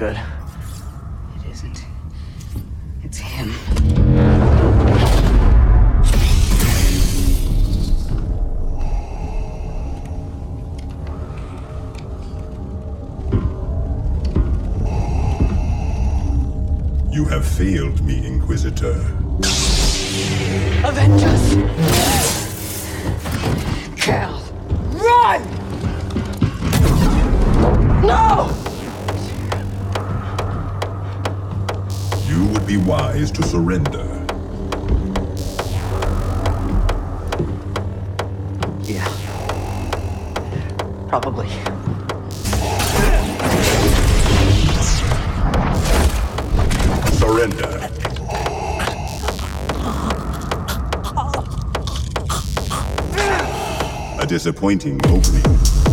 good. It isn't. It's him. You have failed me, Inquisitor. disappointing opening.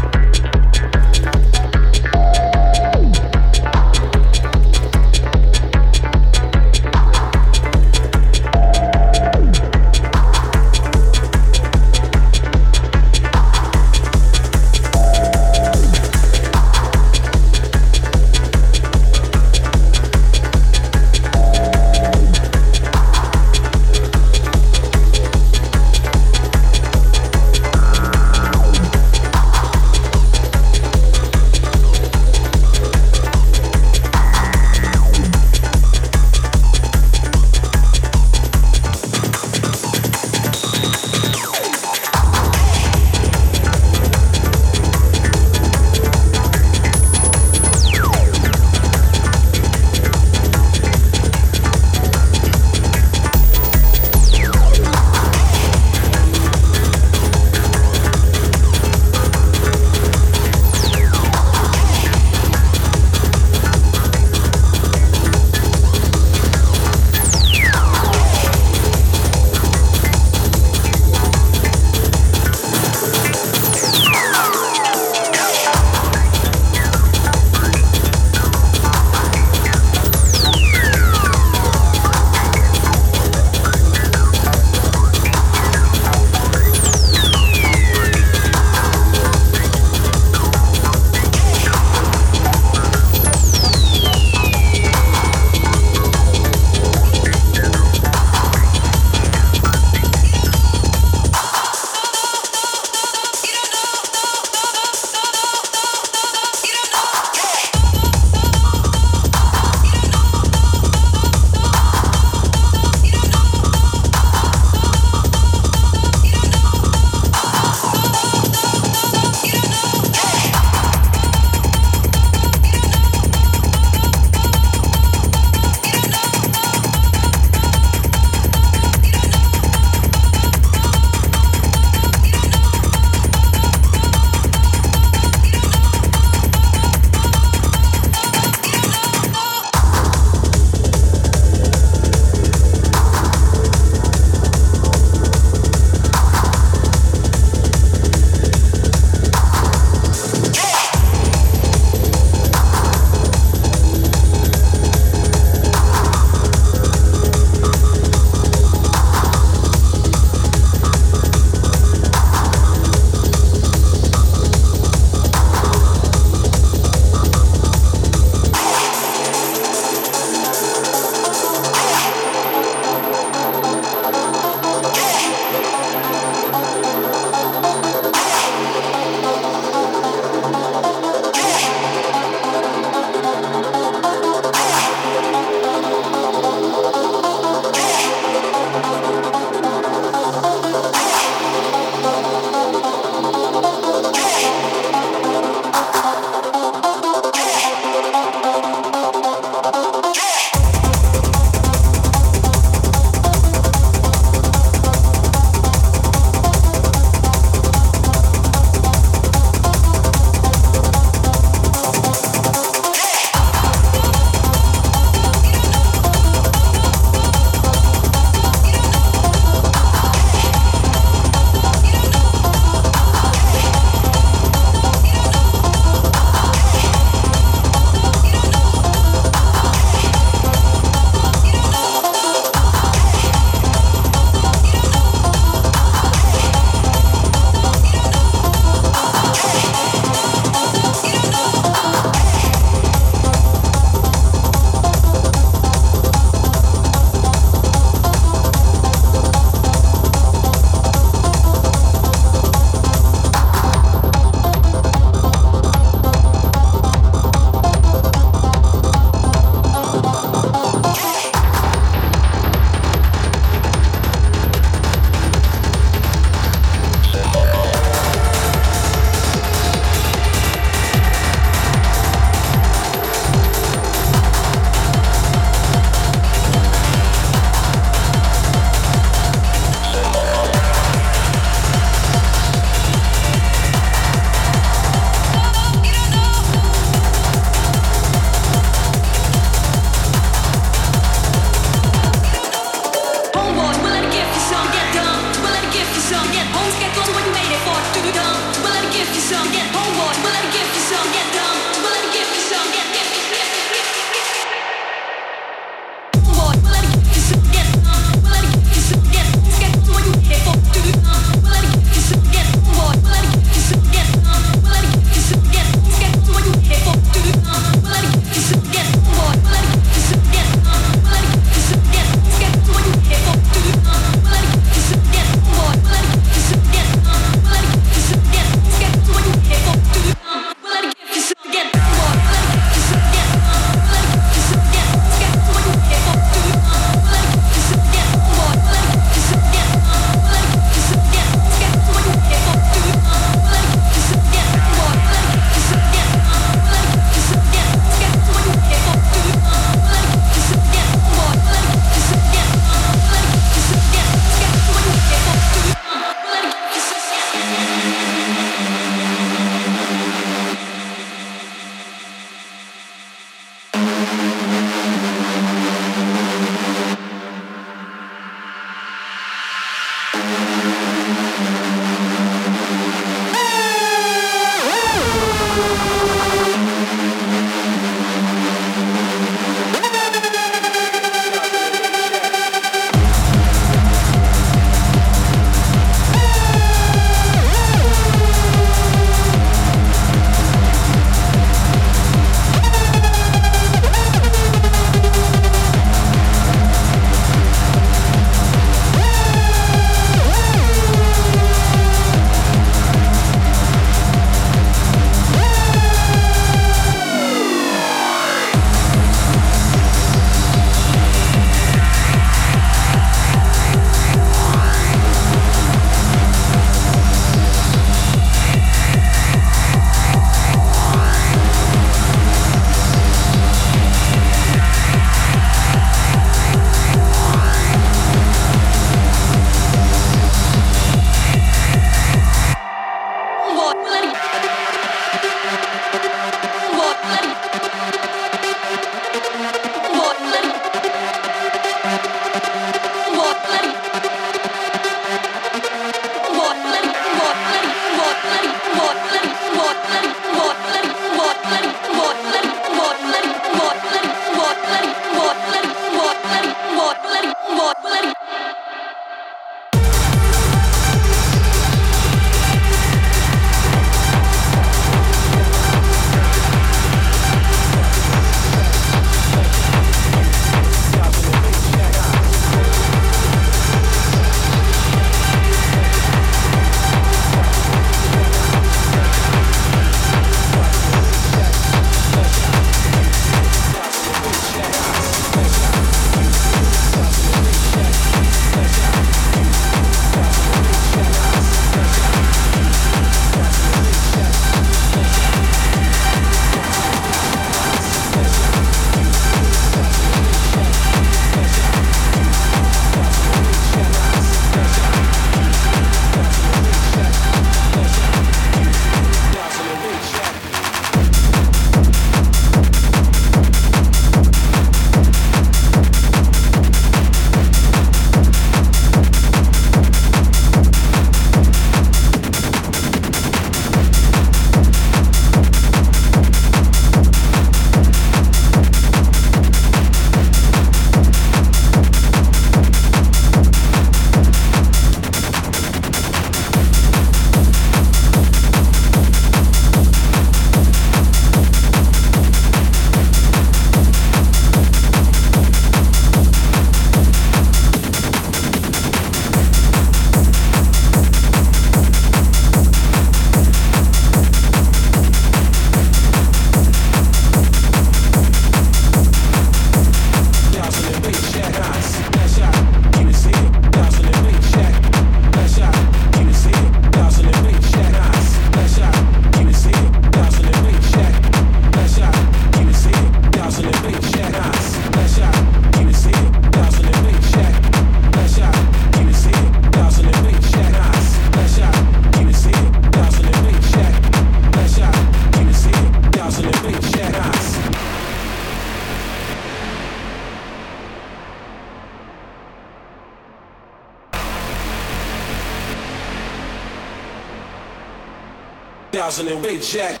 Thousand and weight jack.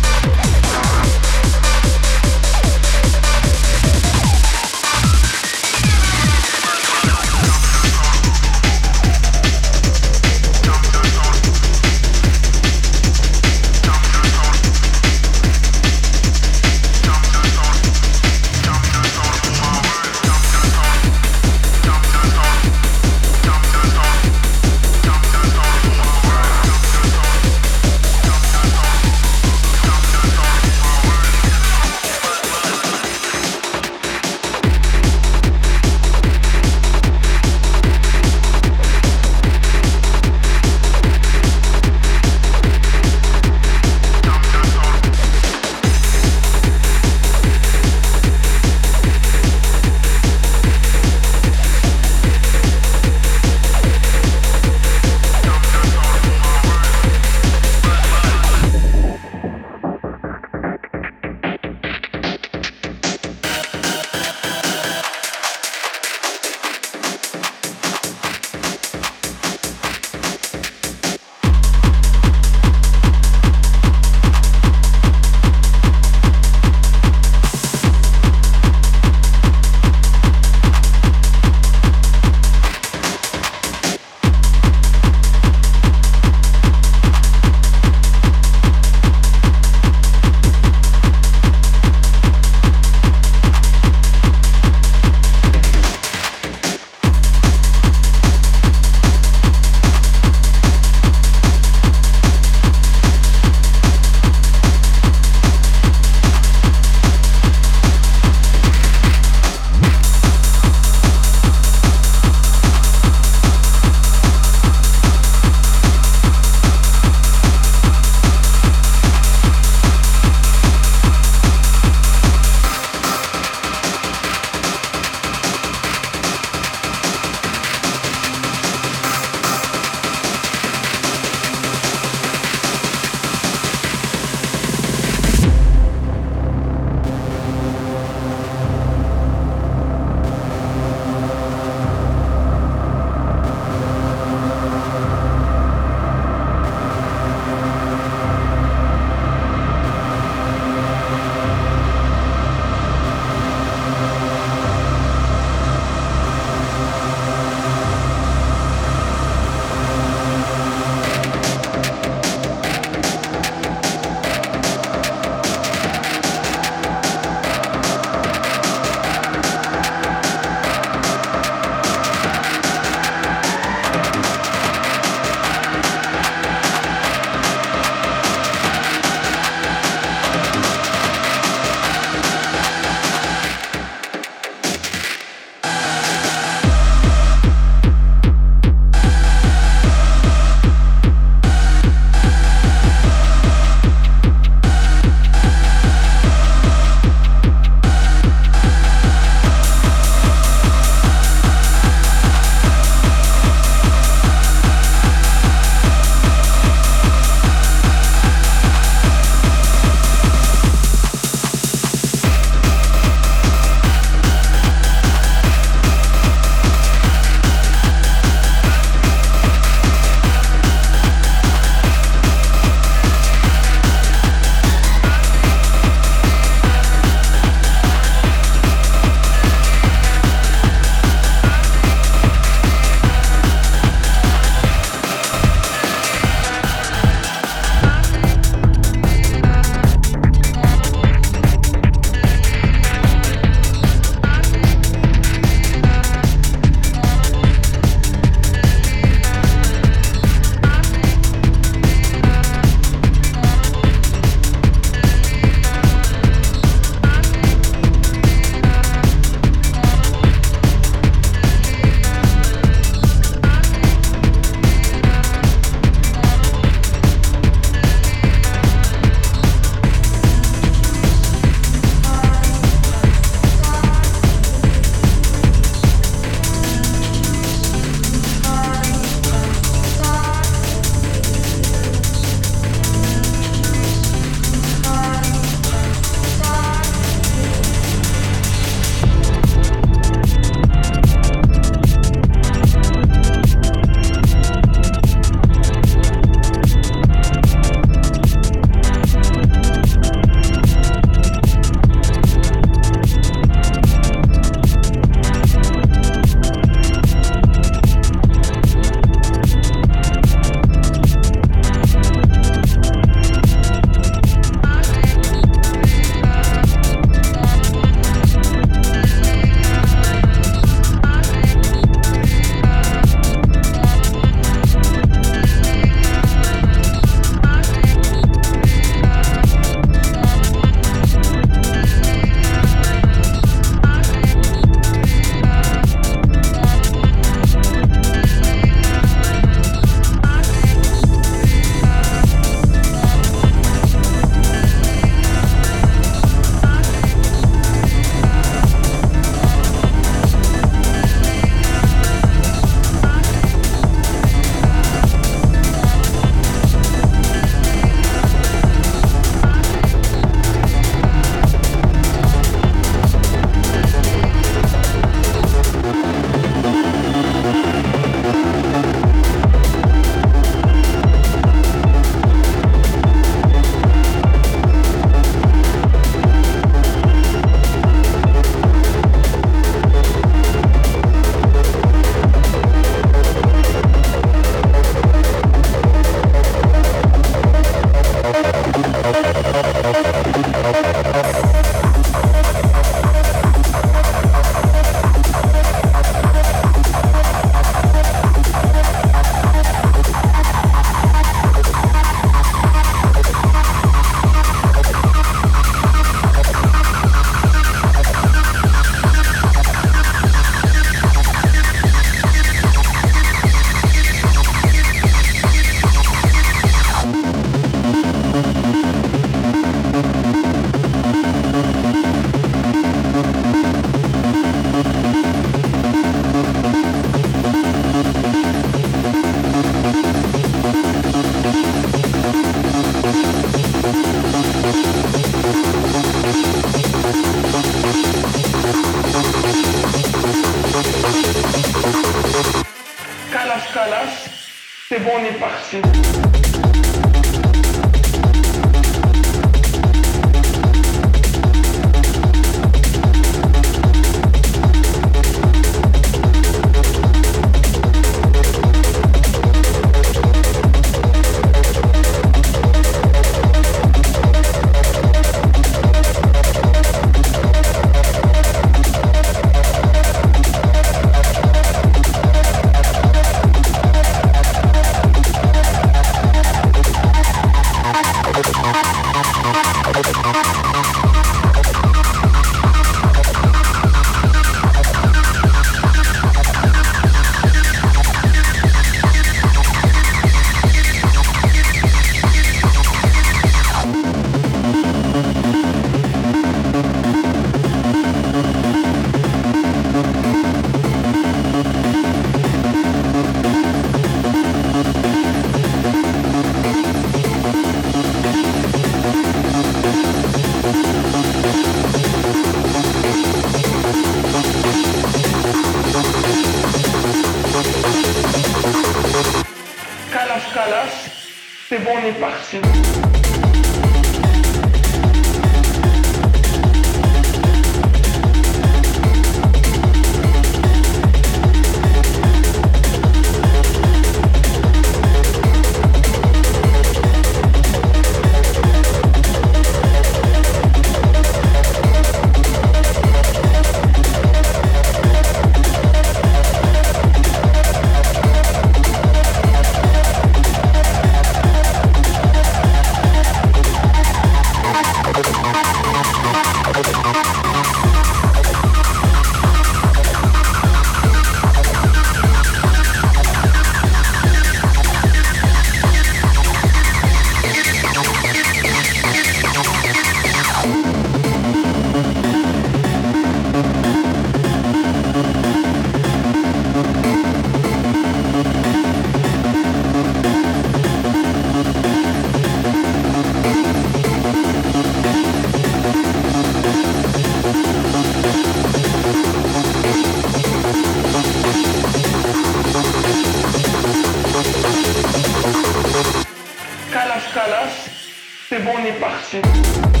Bon, on est parti.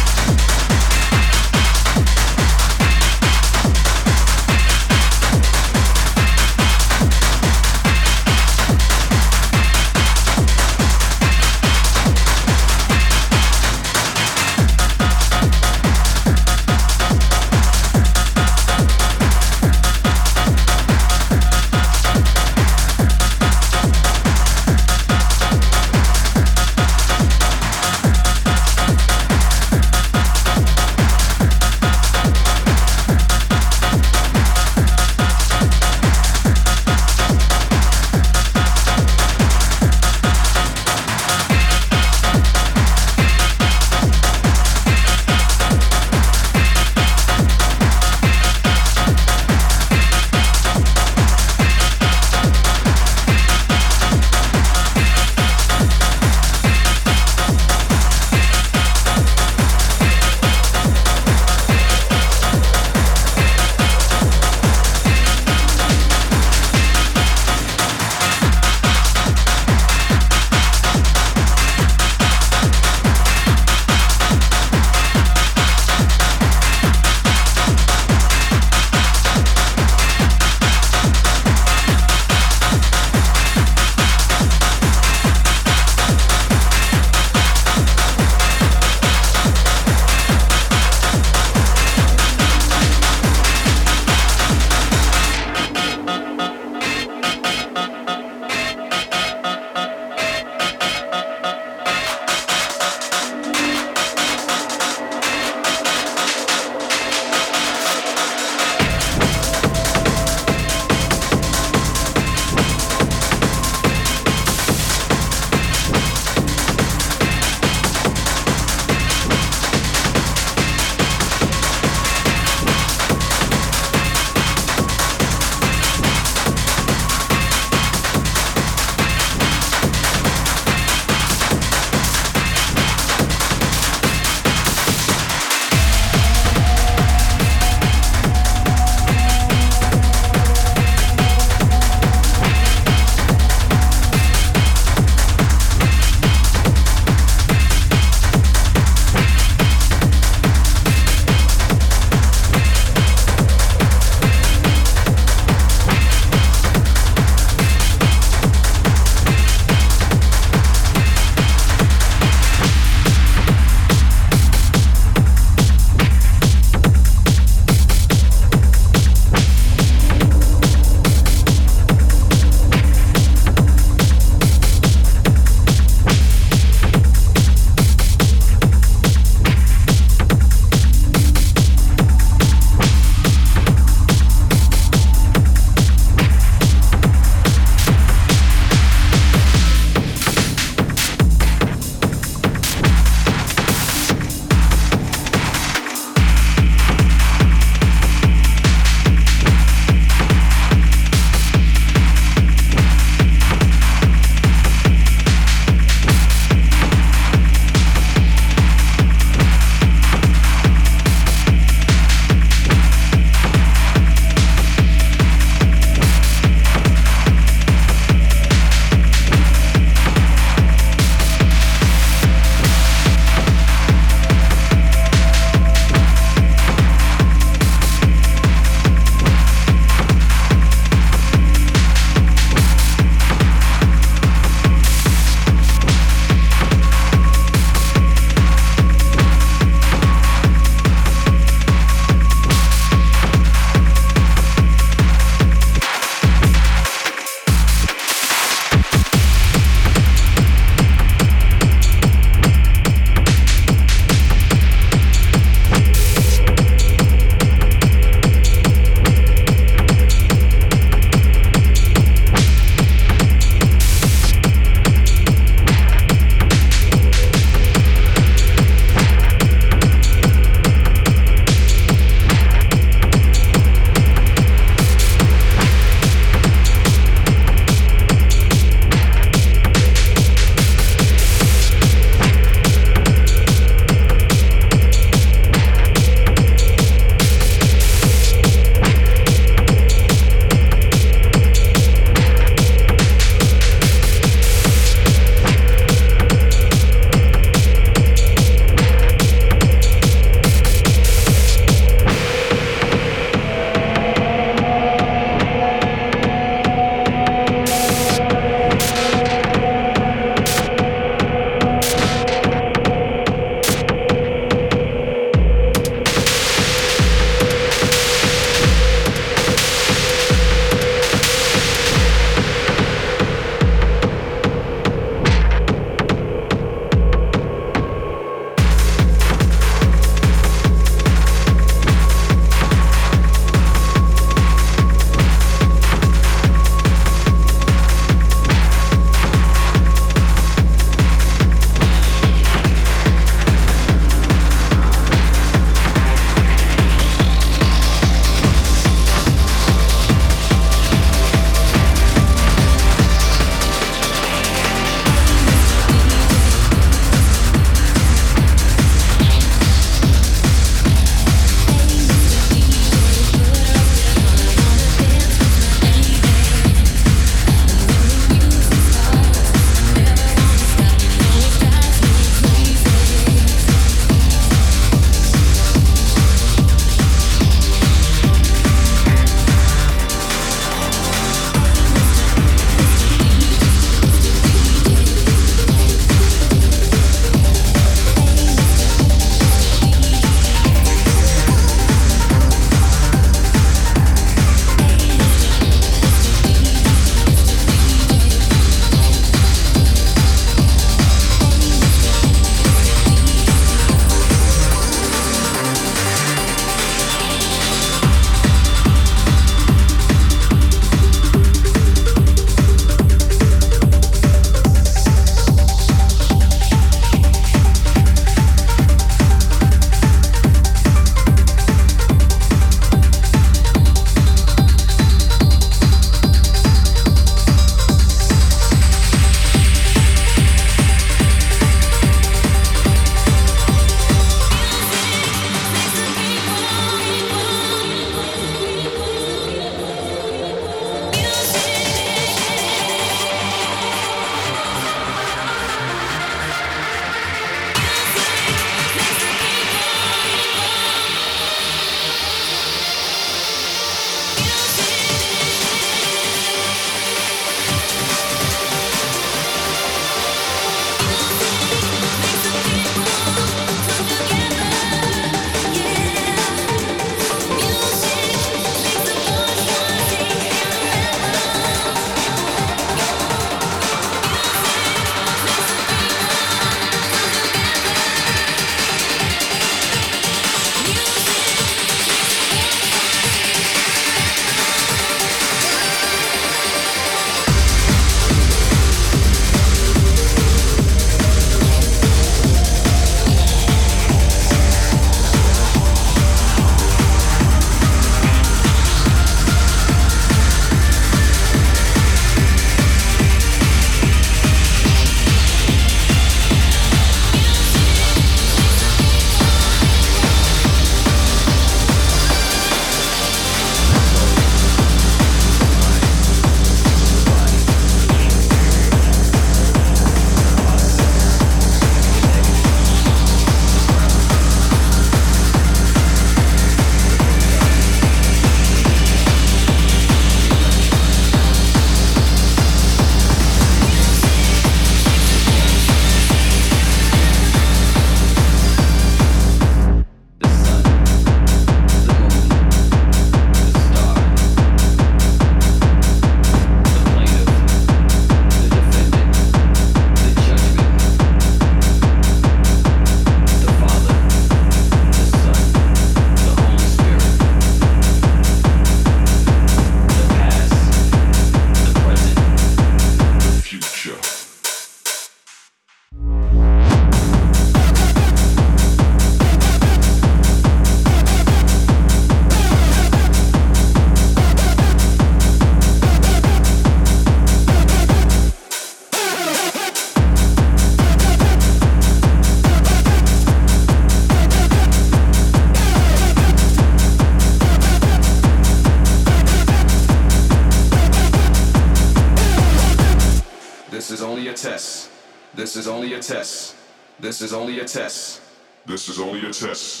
is only a test. This is only a test.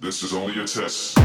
This is only a test.